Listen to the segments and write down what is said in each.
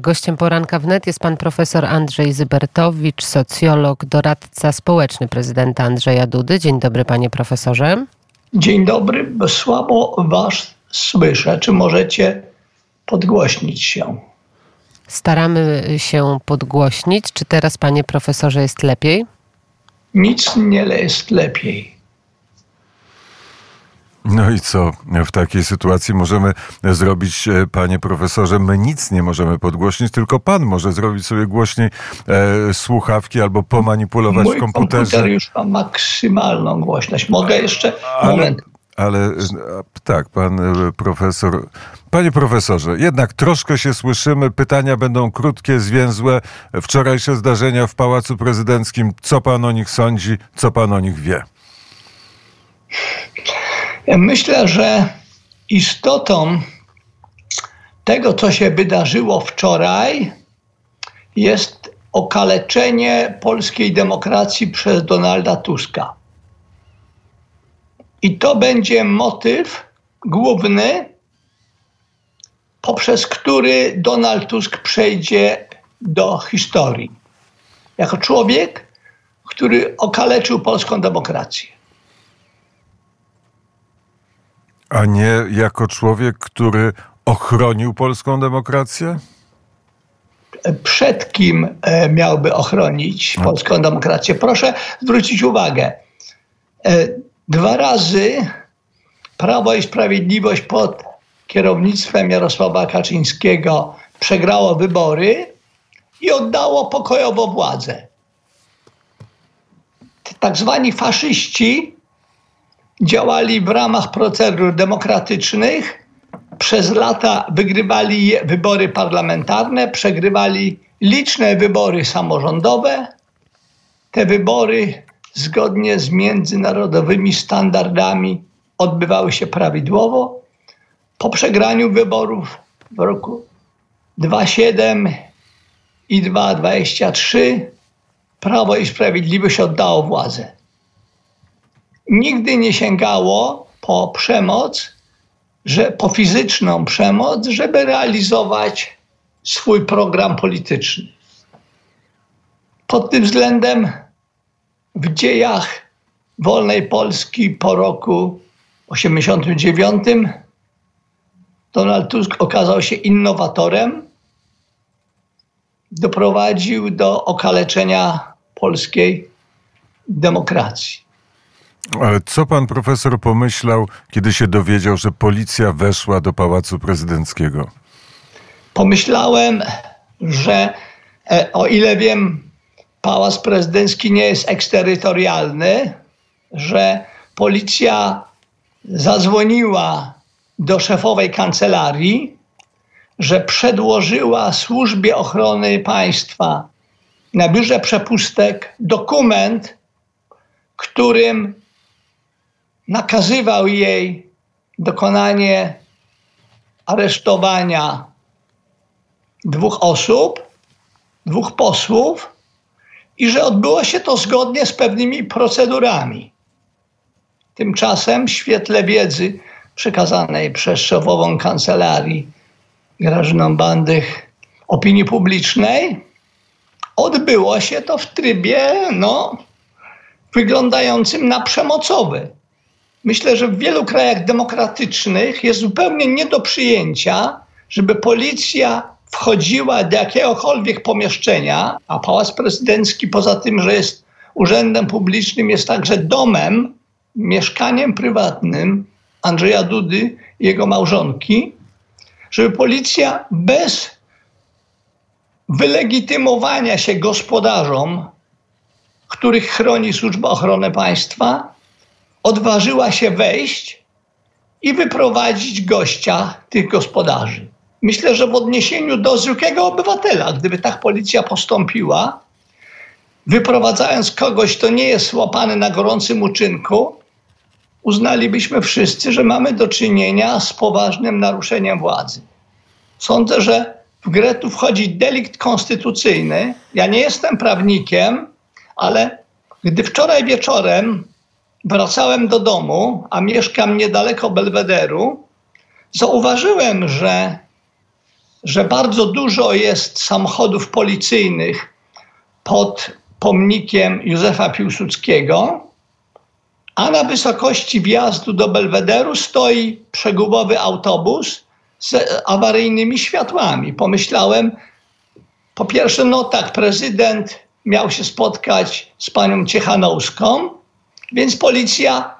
gościem poranka wnet jest pan profesor Andrzej Zybertowicz, socjolog, doradca społeczny prezydenta Andrzeja Dudy. Dzień dobry, panie profesorze. Dzień dobry, słabo was słyszę. Czy możecie podgłośnić się? Staramy się podgłośnić. Czy teraz, panie profesorze, jest lepiej? Nic nie jest lepiej. No i co w takiej sytuacji możemy zrobić, e, panie profesorze? My nic nie możemy podgłośnić, tylko pan może zrobić sobie głośniej e, słuchawki albo pomanipulować Mój w komputerze. komputer już ma maksymalną głośność. Mogę jeszcze? Ale, Moment. ale tak, pan e, profesor. Panie profesorze, jednak troszkę się słyszymy. Pytania będą krótkie, zwięzłe. Wczorajsze zdarzenia w Pałacu Prezydenckim. Co pan o nich sądzi? Co pan o nich wie? Myślę, że istotą tego, co się wydarzyło wczoraj, jest okaleczenie polskiej demokracji przez Donalda Tuska. I to będzie motyw główny, poprzez który Donald Tusk przejdzie do historii. Jako człowiek, który okaleczył polską demokrację. A nie jako człowiek, który ochronił polską demokrację? Przed kim e, miałby ochronić polską demokrację? Proszę zwrócić uwagę. E, Dwa razy Prawo i Sprawiedliwość pod kierownictwem Jarosława Kaczyńskiego przegrało wybory i oddało pokojowo władzę. Tak zwani faszyści działali w ramach procedur demokratycznych. Przez lata wygrywali wybory parlamentarne, przegrywali liczne wybory samorządowe. Te wybory, zgodnie z międzynarodowymi standardami, odbywały się prawidłowo. Po przegraniu wyborów w roku 2007 i 2023 Prawo i Sprawiedliwość oddało władzę nigdy nie sięgało po przemoc, że, po fizyczną przemoc, żeby realizować swój program polityczny. Pod tym względem w dziejach wolnej Polski po roku 89 Donald Tusk okazał się innowatorem, doprowadził do okaleczenia polskiej demokracji. Co pan profesor pomyślał, kiedy się dowiedział, że policja weszła do Pałacu Prezydenckiego? Pomyślałem, że e, o ile wiem, Pałac Prezydencki nie jest eksterytorialny, że policja zadzwoniła do szefowej kancelarii, że przedłożyła służbie ochrony państwa na biurze przepustek dokument, którym nakazywał jej dokonanie aresztowania dwóch osób, dwóch posłów i że odbyło się to zgodnie z pewnymi procedurami. Tymczasem w świetle wiedzy przekazanej przez szefową kancelarii Grażyną Bandych opinii publicznej, odbyło się to w trybie no, wyglądającym na przemocowy. Myślę, że w wielu krajach demokratycznych jest zupełnie nie do przyjęcia, żeby policja wchodziła do jakiegokolwiek pomieszczenia, a Pałac Prezydencki poza tym, że jest urzędem publicznym, jest także domem, mieszkaniem prywatnym Andrzeja Dudy i jego małżonki, żeby policja bez wylegitymowania się gospodarzom, których chroni Służba Ochrony Państwa, odważyła się wejść i wyprowadzić gościa tych gospodarzy. Myślę, że w odniesieniu do zwykłego obywatela, gdyby tak policja postąpiła, wyprowadzając kogoś, kto nie jest łapany na gorącym uczynku, uznalibyśmy wszyscy, że mamy do czynienia z poważnym naruszeniem władzy. Sądzę, że w grę tu wchodzi delikt konstytucyjny. Ja nie jestem prawnikiem, ale gdy wczoraj wieczorem wracałem do domu, a mieszkam niedaleko Belwederu, zauważyłem, że że bardzo dużo jest samochodów policyjnych pod pomnikiem Józefa Piłsudskiego, a na wysokości wjazdu do Belwederu stoi przegubowy autobus z awaryjnymi światłami. Pomyślałem, po pierwsze, no tak, prezydent miał się spotkać z panią Ciechanowską, więc policja,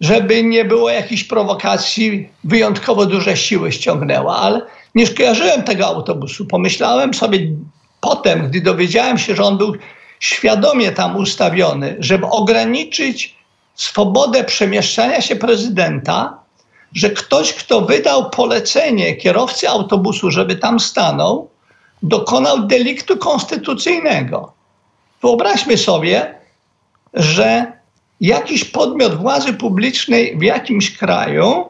żeby nie było jakichś prowokacji, wyjątkowo duże siły ściągnęła, ale nie skojarzyłem tego autobusu. Pomyślałem sobie potem, gdy dowiedziałem się, że on był świadomie tam ustawiony, żeby ograniczyć swobodę przemieszczania się prezydenta, że ktoś, kto wydał polecenie kierowcy autobusu, żeby tam stanął, dokonał deliktu konstytucyjnego. Wyobraźmy sobie, że jakiś podmiot władzy publicznej w jakimś kraju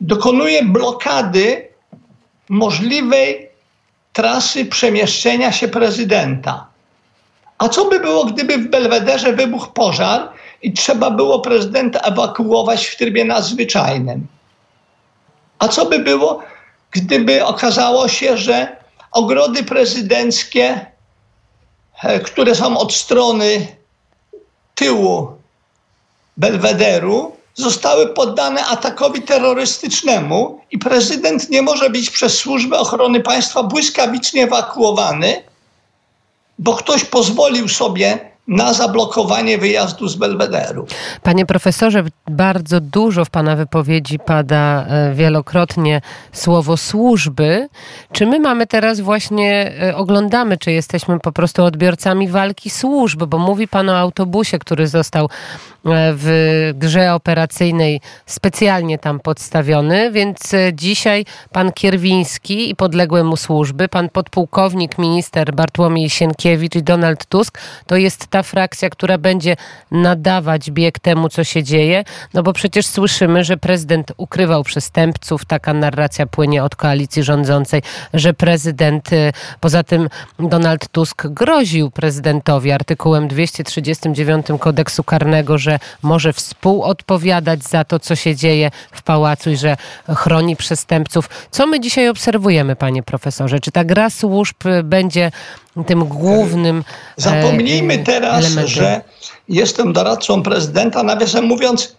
dokonuje blokady możliwej trasy przemieszczenia się prezydenta. A co by było, gdyby w Belwederze wybuchł pożar i trzeba było prezydenta ewakuować w trybie nadzwyczajnym? A co by było, gdyby okazało się, że ogrody prezydenckie, e, które są od strony tyłu Belwederu, zostały poddane atakowi terrorystycznemu i prezydent nie może być przez służbę ochrony państwa błyskawicznie ewakuowany, bo ktoś pozwolił sobie na zablokowanie wyjazdu z Belwederu. Panie profesorze, bardzo dużo w pana wypowiedzi pada e, wielokrotnie słowo służby. Czy my mamy teraz właśnie, e, oglądamy, czy jesteśmy po prostu odbiorcami walki służb? Bo mówi pan o autobusie, który został w grze operacyjnej specjalnie tam podstawiony, więc dzisiaj pan Kierwiński i podległe mu służby, pan podpułkownik, minister Bartłomiej Sienkiewicz i Donald Tusk, to jest ta frakcja, która będzie nadawać bieg temu, co się dzieje? No bo przecież słyszymy, że prezydent ukrywał przestępców, taka narracja płynie od koalicji rządzącej, że prezydent, y, poza tym Donald Tusk groził prezydentowi artykułem 239 kodeksu karnego, że może współodpowiadać za to, co się dzieje w pałacu i że chroni przestępców. Co my dzisiaj obserwujemy, panie profesorze? Czy ta gra służb będzie tym głównym. Zapomnijmy e, teraz, elementem. że jestem doradcą prezydenta. Nawiasem mówiąc, e,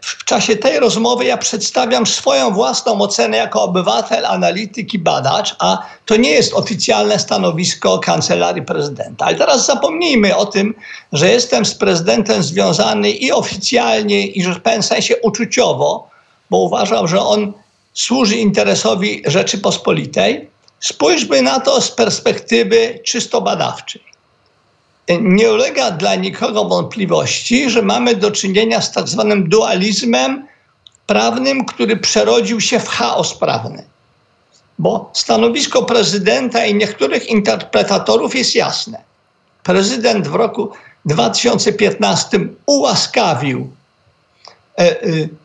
w czasie tej rozmowy ja przedstawiam swoją własną ocenę jako obywatel, analityk i badacz, a to nie jest oficjalne stanowisko kancelarii prezydenta. Ale teraz zapomnijmy o tym, że jestem z prezydentem związany i oficjalnie, i w pewnym sensie uczuciowo, bo uważam, że on służy interesowi Rzeczypospolitej. Spójrzmy na to z perspektywy czysto badawczej. Nie ulega dla nikogo wątpliwości, że mamy do czynienia z tak zwanym dualizmem prawnym, który przerodził się w chaos prawny. Bo stanowisko prezydenta i niektórych interpretatorów jest jasne. Prezydent w roku 2015 ułaskawił e, e,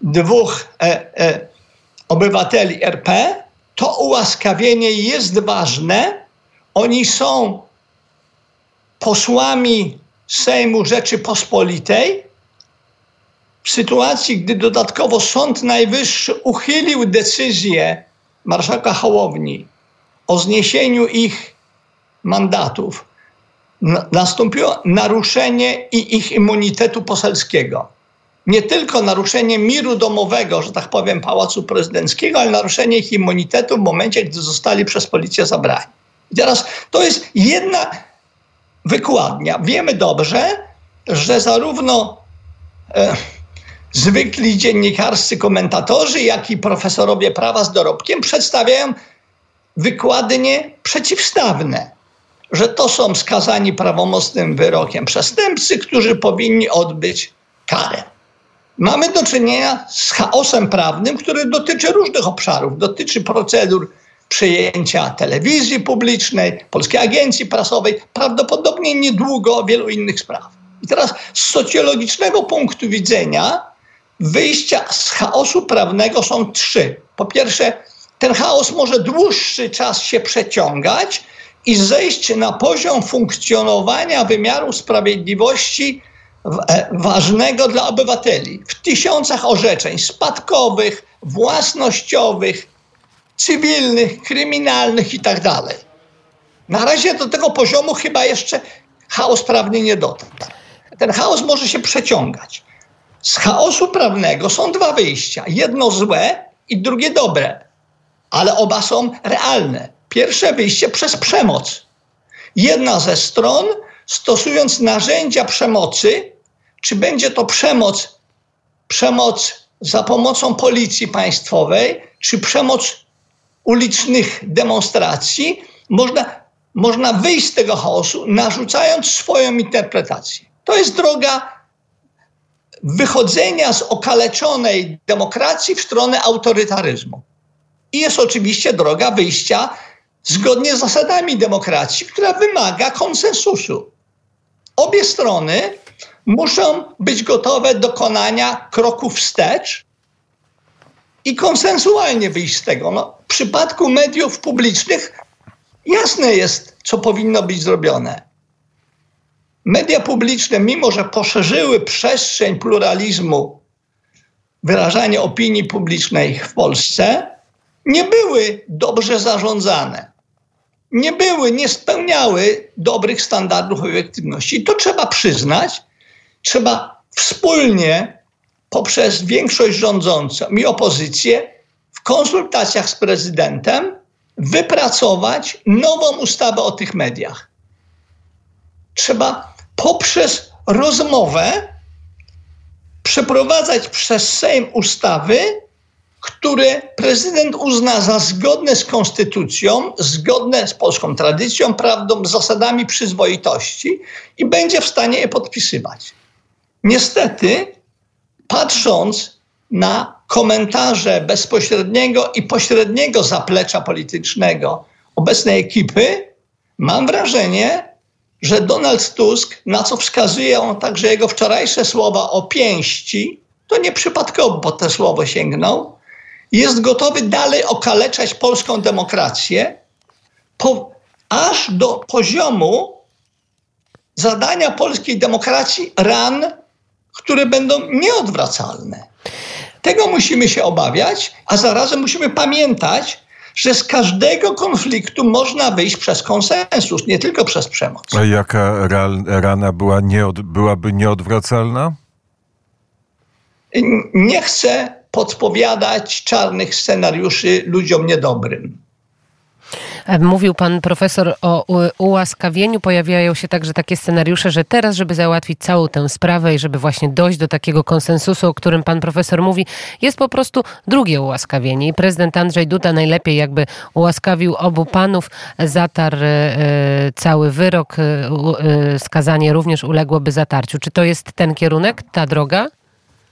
dwóch e, e obywateli RP, to ułaskawienie jest ważne. Oni są posłami Sejmu Rzeczypospolitej. W sytuacji, gdy dodatkowo Sąd Najwyższy uchylił decyzję marszałka Hołowni o zniesieniu ich mandatów, nastąpiło naruszenie i ich immunitetu poselskiego nie tylko naruszenie miru domowego, że tak powiem, Pałacu Prezydenckiego, ale naruszenie ich immunitetu w momencie, gdy zostali przez policję zabrani. I teraz to jest jedna wykładnia. Wiemy dobrze, że zarówno e, zwykli dziennikarscy komentatorzy, jak i profesorowie prawa z dorobkiem przedstawiają wykładnie przeciwstawne, że to są skazani prawomocnym wyrokiem przestępcy, którzy powinni odbyć karę mamy do czynienia z chaosem prawnym, który dotyczy różnych obszarów. Dotyczy procedur przejęcia telewizji publicznej, Polskiej Agencji Prasowej, prawdopodobnie niedługo wielu innych spraw. I teraz z socjologicznego punktu widzenia wyjścia z chaosu prawnego są trzy. Po pierwsze, ten chaos może dłuższy czas się przeciągać i zejść na poziom funkcjonowania wymiaru sprawiedliwości E, ważnego dla obywateli w tysiącach orzeczeń spadkowych, własnościowych, cywilnych, kryminalnych itd. Tak Na razie do tego poziomu chyba jeszcze chaos prawny nie dotarł. Ten chaos może się przeciągać. Z chaosu prawnego są dwa wyjścia. Jedno złe i drugie dobre, ale oba są realne. Pierwsze wyjście przez przemoc. Jedna ze stron, stosując narzędzia przemocy, czy będzie to przemoc, przemoc za pomocą policji państwowej, czy przemoc ulicznych demonstracji, można, można wyjść z tego chaosu, narzucając swoją interpretację. To jest droga wychodzenia z okaleczonej demokracji w stronę autorytaryzmu. I jest oczywiście droga wyjścia zgodnie z zasadami demokracji, która wymaga konsensusu. Obie strony muszą być gotowe do dokonania kroków wstecz i konsensualnie wyjść z tego. No, przypadku mediów publicznych jasne jest, co powinno być zrobione. Media publiczne, mimo że poszerzyły przestrzeń pluralizmu, wyrażania opinii publicznej w Polsce, nie były dobrze zarządzane. Nie były, nie spełniały dobrych standardów efektywności. I to trzeba przyznać. Trzeba wspólnie poprzez większość rządzącą i opozycję w konsultacjach z prezydentem wypracować nową ustawę o tych mediach. Trzeba poprzez rozmowę przeprowadzać przez Sejm ustawy, które prezydent uzna za zgodne z konstytucją, zgodne z polską tradycją prawdą, zasadami przyzwoitości i będzie w stanie je podpisywać. Niestety, patrząc na komentarze bezpośredniego i pośredniego zaplecza politycznego obecnej ekipy, mam wrażenie, że Donald Tusk, na co wskazuje on także jego wczorajsze słowa o pięści, to nieprzypadkowo po te słowo sięgnął, jest gotowy dalej okaleczać polską demokrację, po, aż do poziomu zadania polskiej demokracji ran, które będą nieodwracalne. Tego musimy się obawiać, a zarazem musimy pamiętać, że z każdego konfliktu można wyjść przez konsensus, nie tylko przez przemoc. A jaka rana była nieod, byłaby nieodwracalna? Nie chcę podpowiadać czarnych scenariuszy ludziom niedobrym. E, mówił pan profesor o ułaskawieniu. Pojawiają się także takie scenariusze, że teraz, żeby załatwić całą tę sprawę i żeby właśnie dojść do takiego konsensusu, o którym pan profesor mówi, jest po prostu drugie ułaskawienie. I prezydent Andrzej Duda najlepiej jakby ułaskawił obu panów, zatarł e, cały wyrok, e, skazanie również uległoby zatarciu. Czy to jest ten kierunek, ta droga?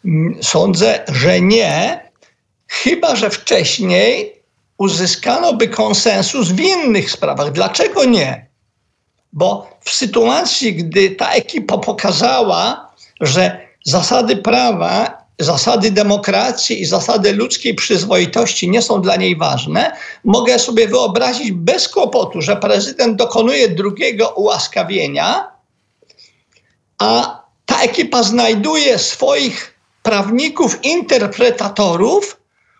Mm, sądzę, że nie, chyba że wcześniej uzyskano by konsensus w innych sprawach. Dlaczego nie? Bo w sytuacji, gdy ta ekipa pokazała, że zasady prawa, zasady demokracji i zasady ludzkiej przyzwoitości nie są dla niej ważne, mogę sobie wyobrazić bez kłopotu, że prezydent dokonuje drugiego ułaskawienia, a ta ekipa znajduje swoich prawników, interpretatorów,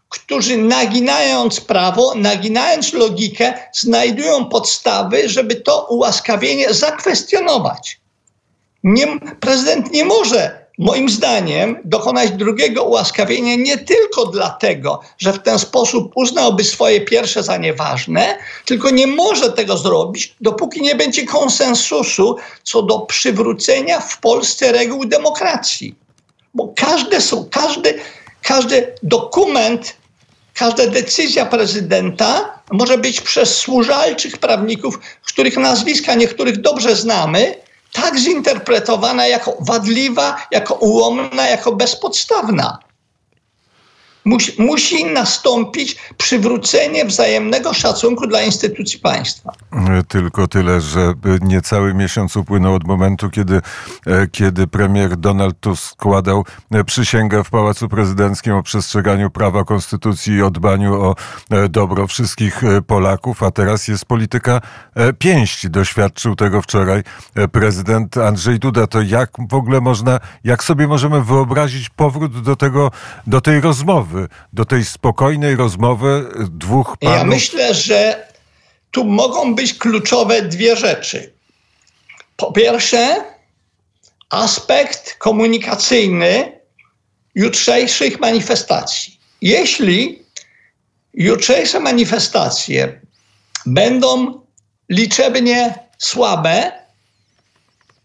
którzy naginając prawo, naginając logikę, znajdują podstawy, żeby to ułaskawienie zakwestionować. Nie, prezydent nie może, moim zdaniem, dokonać drugiego ułaskawienia nie tylko dlatego, że w ten sposób uznałby swoje pierwsze za nieważne, tylko nie może tego zrobić, dopóki nie będzie konsensusu co do przywrócenia w Polsce reguł demokracji. Bo każde są, każdy, każdy dokument każda decyzja prezydenta może być przez służalczych prawników, których nazwiska niektórych dobrze znamy, tak zinterpretowana jako wadliwa, jako ułomna, jako bezpodstawna. Musi, musi nastąpić przywrócenie wzajemnego szacunku dla instytucji państwa. Tylko tyle, że niecały miesiąc upłynął od momentu, kiedy, e, kiedy premier Donald Tusk składał e, przysięgę w Pałacu Prezydenckim o przestrzeganiu prawa, konstytucji i o dbaniu o e, dobro wszystkich Polaków, a teraz jest polityka pięści. Doświadczył tego wczoraj prezydent Andrzej Duda. To jak w ogóle można, jak sobie możemy wyobrazić powrót do tego, do tej rozmowy, do tej spokojnej rozmowy dwóch panów? Ja myślę, że tu mogą być kluczowe dwie rzeczy. Po pierwsze, aspekt komunikacyjny jutrzejszych manifestacji. Jeśli jutrzejsze manifestacje będą liczebnie słabe,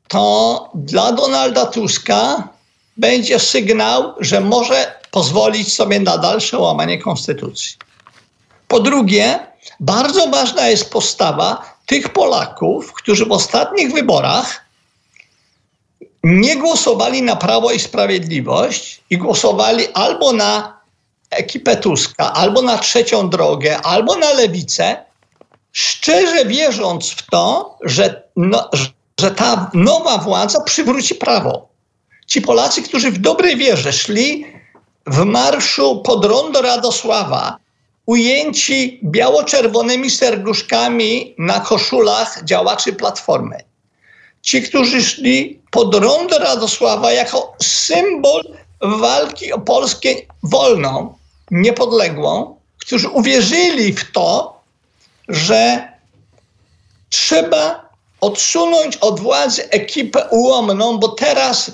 to dla Donalda Tuska będzie sygnał, że może pozwolić sobie na dalsze łamanie konstytucji. Po drugie, bardzo ważna jest postawa tych Polaków, którzy w ostatnich wyborach nie głosowali na Prawo i Sprawiedliwość i głosowali albo na ekipę Tuska, albo na trzecią drogę, albo na lewicę, szczerze wierząc w to, że, no, że ta nowa władza przywróci prawo. Ci Polacy, którzy w dobrej wierze szli w marszu pod rondo Radosława ujęci biało-czerwonymi serduszkami na koszulach działaczy Platformy. Ci, którzy szli pod rondo Radosława jako symbol walki o Polskę wolną, niepodległą, którzy uwierzyli w to, że trzeba odsunąć od władzy ekipę ułomną, bo teraz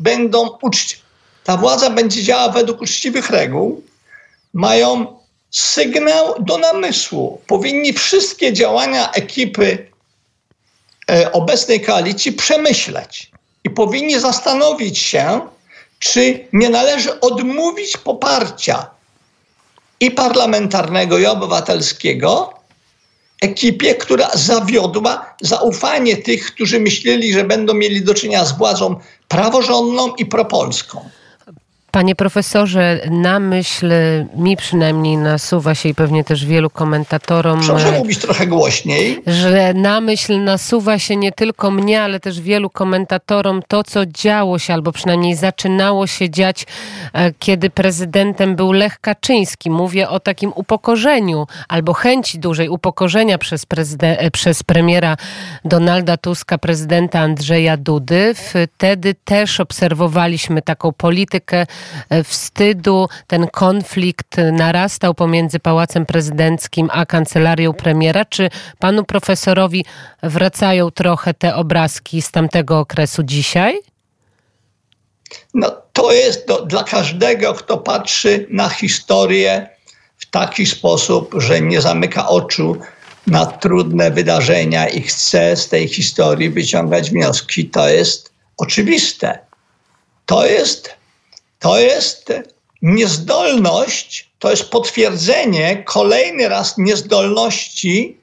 będą uczciwi. Ta władza będzie działała według uczciwych reguł. Mają sygnał do namysłu. Powinni wszystkie działania ekipy e, obecnej koalicji przemyśleć i powinni zastanowić się, czy nie należy odmówić poparcia i parlamentarnego, i obywatelskiego ekipie, która zawiodła zaufanie tych, którzy myśleli, że będą mieli do czynienia z władzą praworządną i propolską. Panie profesorze, na myśl mi przynajmniej nasuwa się i pewnie też wielu komentatorom. Proszę e, mówić trochę głośniej. Że na myśl nasuwa się nie tylko mnie, ale też wielu komentatorom to, co działo się, albo przynajmniej zaczynało się dziać, e, kiedy prezydentem był Lech Kaczyński. Mówię o takim upokorzeniu albo chęci dużej upokorzenia przez, e, przez premiera Donalda Tuska, prezydenta Andrzeja Dudy. Wtedy też obserwowaliśmy taką politykę wstydu. Ten konflikt narastał pomiędzy Pałacem Prezydenckim a kancelarią premiera. Czy panu profesorowi wracają trochę te obrazki z tamtego okresu dzisiaj? No, to jest do, dla każdego, kto patrzy na historię w taki sposób, że nie zamyka oczu na trudne wydarzenia i chce z tej historii wyciągać wnioski, to jest oczywiste. To jest to jest niezdolność, to jest potwierdzenie kolejny raz niezdolności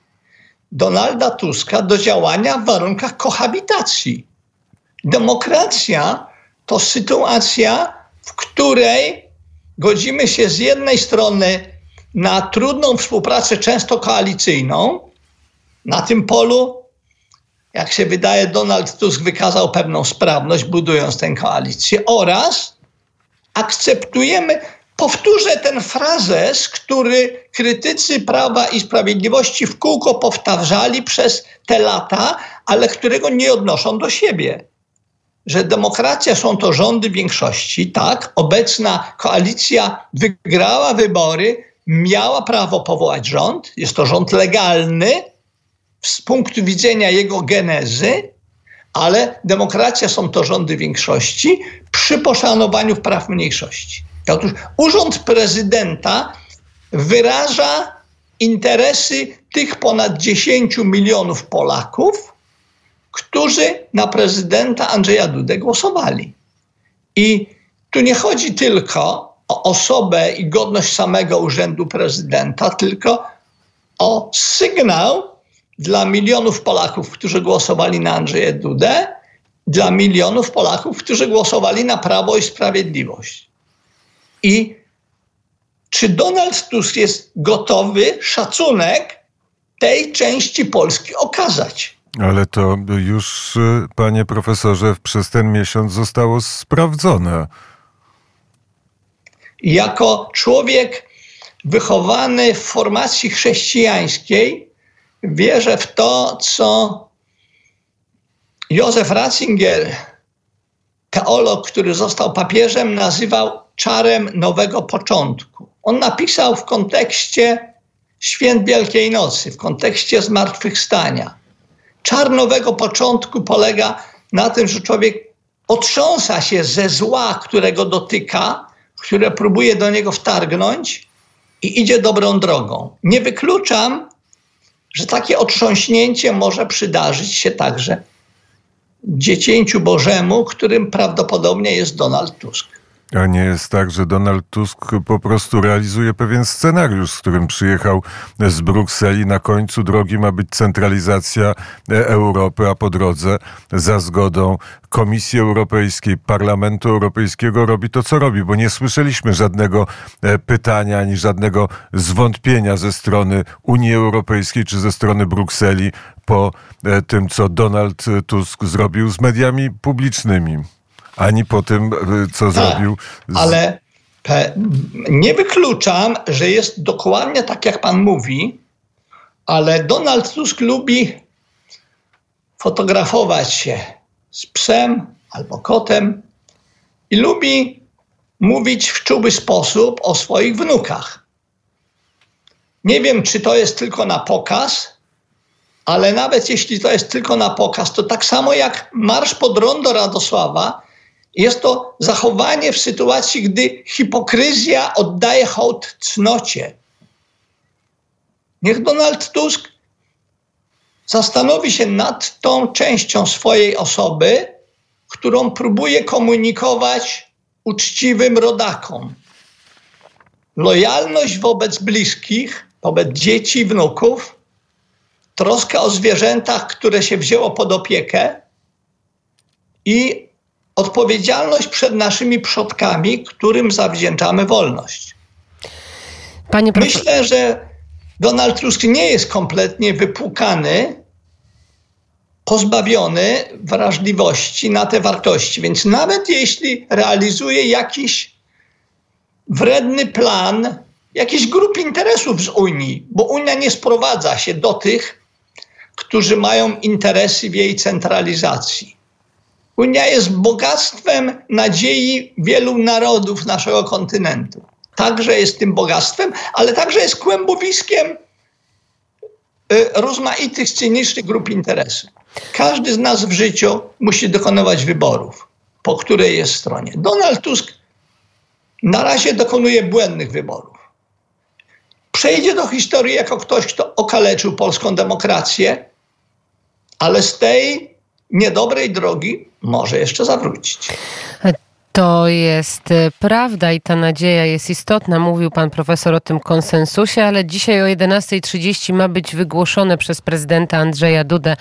Donalda Tuska do działania w warunkach kohabitacji. Demokracja to sytuacja, w której godzimy się z jednej strony na trudną współpracę, często koalicyjną. Na tym polu, jak się wydaje, Donald Tusk wykazał pewną sprawność, budując tę koalicję, oraz akceptujemy. Powtórzę ten frazes, który krytycy Prawa i Sprawiedliwości w kółko powtarzali przez te lata, ale którego nie odnoszą do siebie. Że demokracja są to rządy większości, tak, obecna koalicja wygrała wybory, miała prawo powołać rząd, jest to rząd legalny z punktu widzenia jego genezy, ale demokracja są to rządy większości przy poszanowaniu praw mniejszości. Otóż urząd prezydenta wyraża interesy tych ponad 10 milionów Polaków, którzy na prezydenta Andrzeja Dudę głosowali. I tu nie chodzi tylko o osobę i godność samego urzędu prezydenta, tylko o sygnał dla milionów Polaków, którzy głosowali na Andrzeja Dudę, dla milionów Polaków, którzy głosowali na Prawo i Sprawiedliwość. I czy Donald Tusk jest gotowy szacunek tej części Polski okazać. Ale to już, panie profesorze, przez ten miesiąc zostało sprawdzone. Jako człowiek wychowany w formacji chrześcijańskiej, wierzę w to, co Józef Ratzinger, teolog, który został papieżem, nazywał czarem nowego początku. On napisał w kontekście święt Wielkiej Nocy, w kontekście zmartwychwstania. Czar nowego początku polega na tym, że człowiek otrząsa się ze zła, którego dotyka, które próbuje do niego wtargnąć i idzie dobrą drogą. Nie wykluczam, że takie otrząśnięcie może przydarzyć się także dziecięciu Bożemu, którym prawdopodobnie jest Donald Tusk. A nie jest tak, że Donald Tusk po prostu realizuje pewien scenariusz, z którym przyjechał z Brukseli. Na końcu drogi ma być centralizacja e, Europy, a po drodze za zgodą Komisji Europejskiej, Parlamentu Europejskiego robi to, co robi, bo nie słyszeliśmy żadnego e, pytania ani żadnego zwątpienia ze strony Unii Europejskiej czy ze strony Brukseli po e, tym, co Donald Tusk zrobił z mediami publicznymi ani po tym, y, co tak, zrobił. Z... Ale nie wykluczam, że jest dokładnie tak, jak pan mówi, ale Donald Tusk lubi fotografować się z psem albo kotem i lubi mówić w czuły sposób o swoich wnukach. Nie wiem, czy to jest tylko na pokaz, ale nawet jeśli to jest tylko na pokaz, to tak samo jak Marsz pod Rondo Radosława jest to zachowanie w sytuacji, gdy hipokryzja oddaje hołd cnocie. Niech Donald Tusk zastanowi się nad tą częścią swojej osoby, którą próbuje komunikować uczciwym rodakom. Lojalność wobec bliskich, wobec dzieci wnuków, troska o zwierzętach, które się wzięło pod opiekę i odpowiedzialność przed naszymi przodkami, którym zawdzięczamy wolność. Panie Myślę, że Donald Tusk nie jest kompletnie wypłukany, pozbawiony wrażliwości na te wartości. Więc nawet jeśli realizuje jakiś wredny plan jakichś grup interesów z Unii, bo Unia nie sprowadza się do tych, którzy mają interesy w jej centralizacji. Unia jest bogactwem nadziei wielu narodów naszego kontynentu. Także jest tym bogactwem, ale także jest kłębowiskiem y, rozmaitych cynicznych grup interesów. Każdy z nas w życiu musi dokonywać wyborów, po której jest stronie. Donald Tusk na razie dokonuje błędnych wyborów. Przejdzie do historii jako ktoś, kto okaleczył polską demokrację, ale z tej niedobrej drogi może jeszcze zawrócić. To jest e, prawda i ta nadzieja jest istotna. Mówił pan profesor o tym konsensusie, ale dzisiaj o 11.30 ma być wygłoszone przez prezydenta Andrzeja Dudę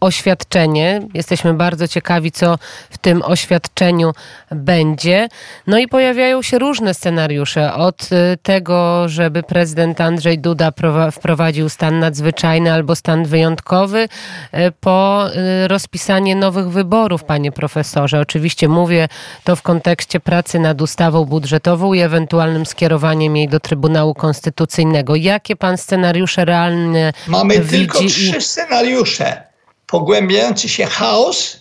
oświadczenie. Jesteśmy bardzo ciekawi, co w tym oświadczeniu będzie. No i pojawiają się różne scenariusze. Od y, tego, żeby prezydent Andrzej Duda wprowadził stan nadzwyczajny albo stan wyjątkowy, y, po y, rozpisanie nowych wyborów, panie profesorze. Oczywiście mówię to w kontekście pracy nad ustawą budżetową i ewentualnym skierowaniem jej do Trybunału Konstytucyjnego. Jakie pan scenariusze realne Mamy widzi? tylko trzy scenariusze pogłębiający się chaos,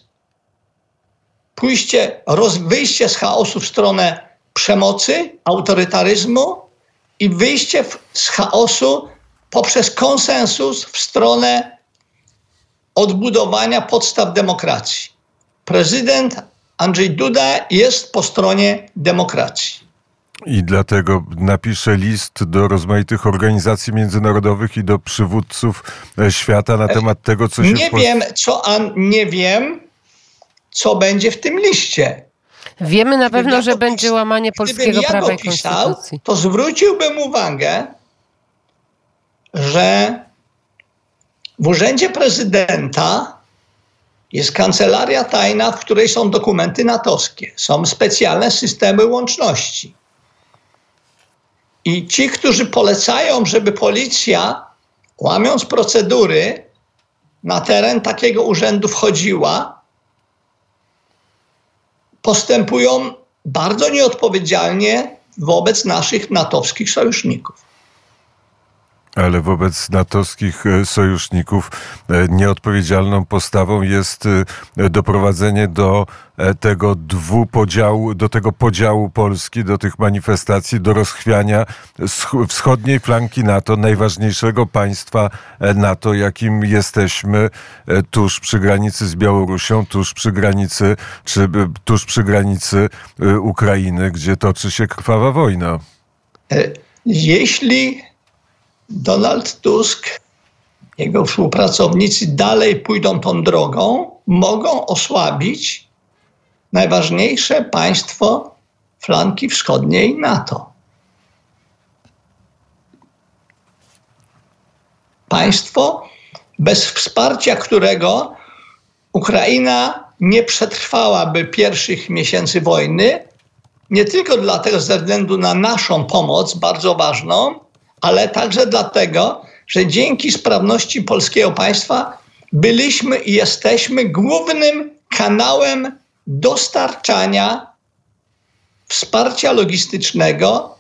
pójście, roz, wyjście z chaosu w stronę przemocy, autorytaryzmu i wyjście w, z chaosu poprzez konsensus w stronę odbudowania podstaw demokracji. Prezydent Andrzej Duda jest po stronie demokracji. I dlatego napiszę list do rozmaitych organizacji międzynarodowych i do przywódców e, świata na temat tego, co się... Nie wiem, co, an, nie wiem, co będzie w tym liście. Wiemy na pewno, ja że będzie łamanie polskiego ja prawa i konstytucji. To zwróciłbym uwagę, że w urzędzie prezydenta jest kancelaria tajna, w której są dokumenty natowskie. Są specjalne systemy łączności. I ci, którzy polecają, żeby policja łamiąc procedury, na teren takiego urzędu wchodziła, postępują bardzo nieodpowiedzialnie wobec naszych natowskich sojuszników. Ale wobec natowskich e, sojuszników e, nieodpowiedzialną postawą jest e, doprowadzenie do tego dwupodziału, do tego podziału Polski, do tych manifestacji, do rozchwiania wschodniej flanki NATO, najważniejszego państwa NATO, jakim jesteśmy tuż przy granicy z Białorusią, tuż przy granicy, czy tuż przy granicy Ukrainy, gdzie toczy się krwawa wojna. Jeśli Donald Tusk, jego współpracownicy dalej pójdą tą drogą, mogą osłabić najważniejsze państwo flanki wschodniej NATO. Państwo, bez wsparcia którego Ukraina nie przetrwałaby pierwszych miesięcy wojny, nie tylko dlatego ze względu na naszą pomoc, bardzo ważną, ale także dlatego, że dzięki sprawności polskiego państwa byliśmy i jesteśmy głównym kanałem dostarczania wsparcia logistycznego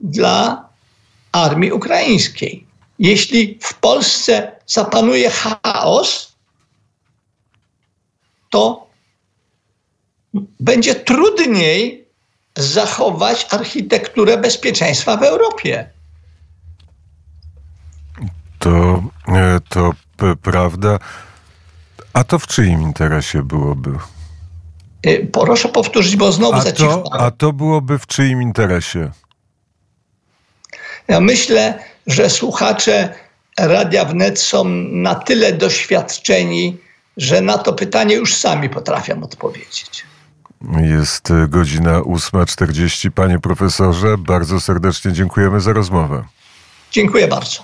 dla armii ukraińskiej. Jeśli w Polsce zapanuje chaos, to będzie trudniej zachować architekturę bezpieczeństwa w Europie. To, e, to prawda. A to w czyim interesie byłoby? E, proszę powtórzyć, bo znowu a to, a to byłoby w czyim interesie? Ja myślę, że słuchacze Radia Wnet są na tyle doświadczeni, że na to pytanie już sami potrafią odpowiedzieć. Jest godzina 8.40. Panie profesorze, bardzo serdecznie dziękujemy za rozmowę. Dziękuję bardzo.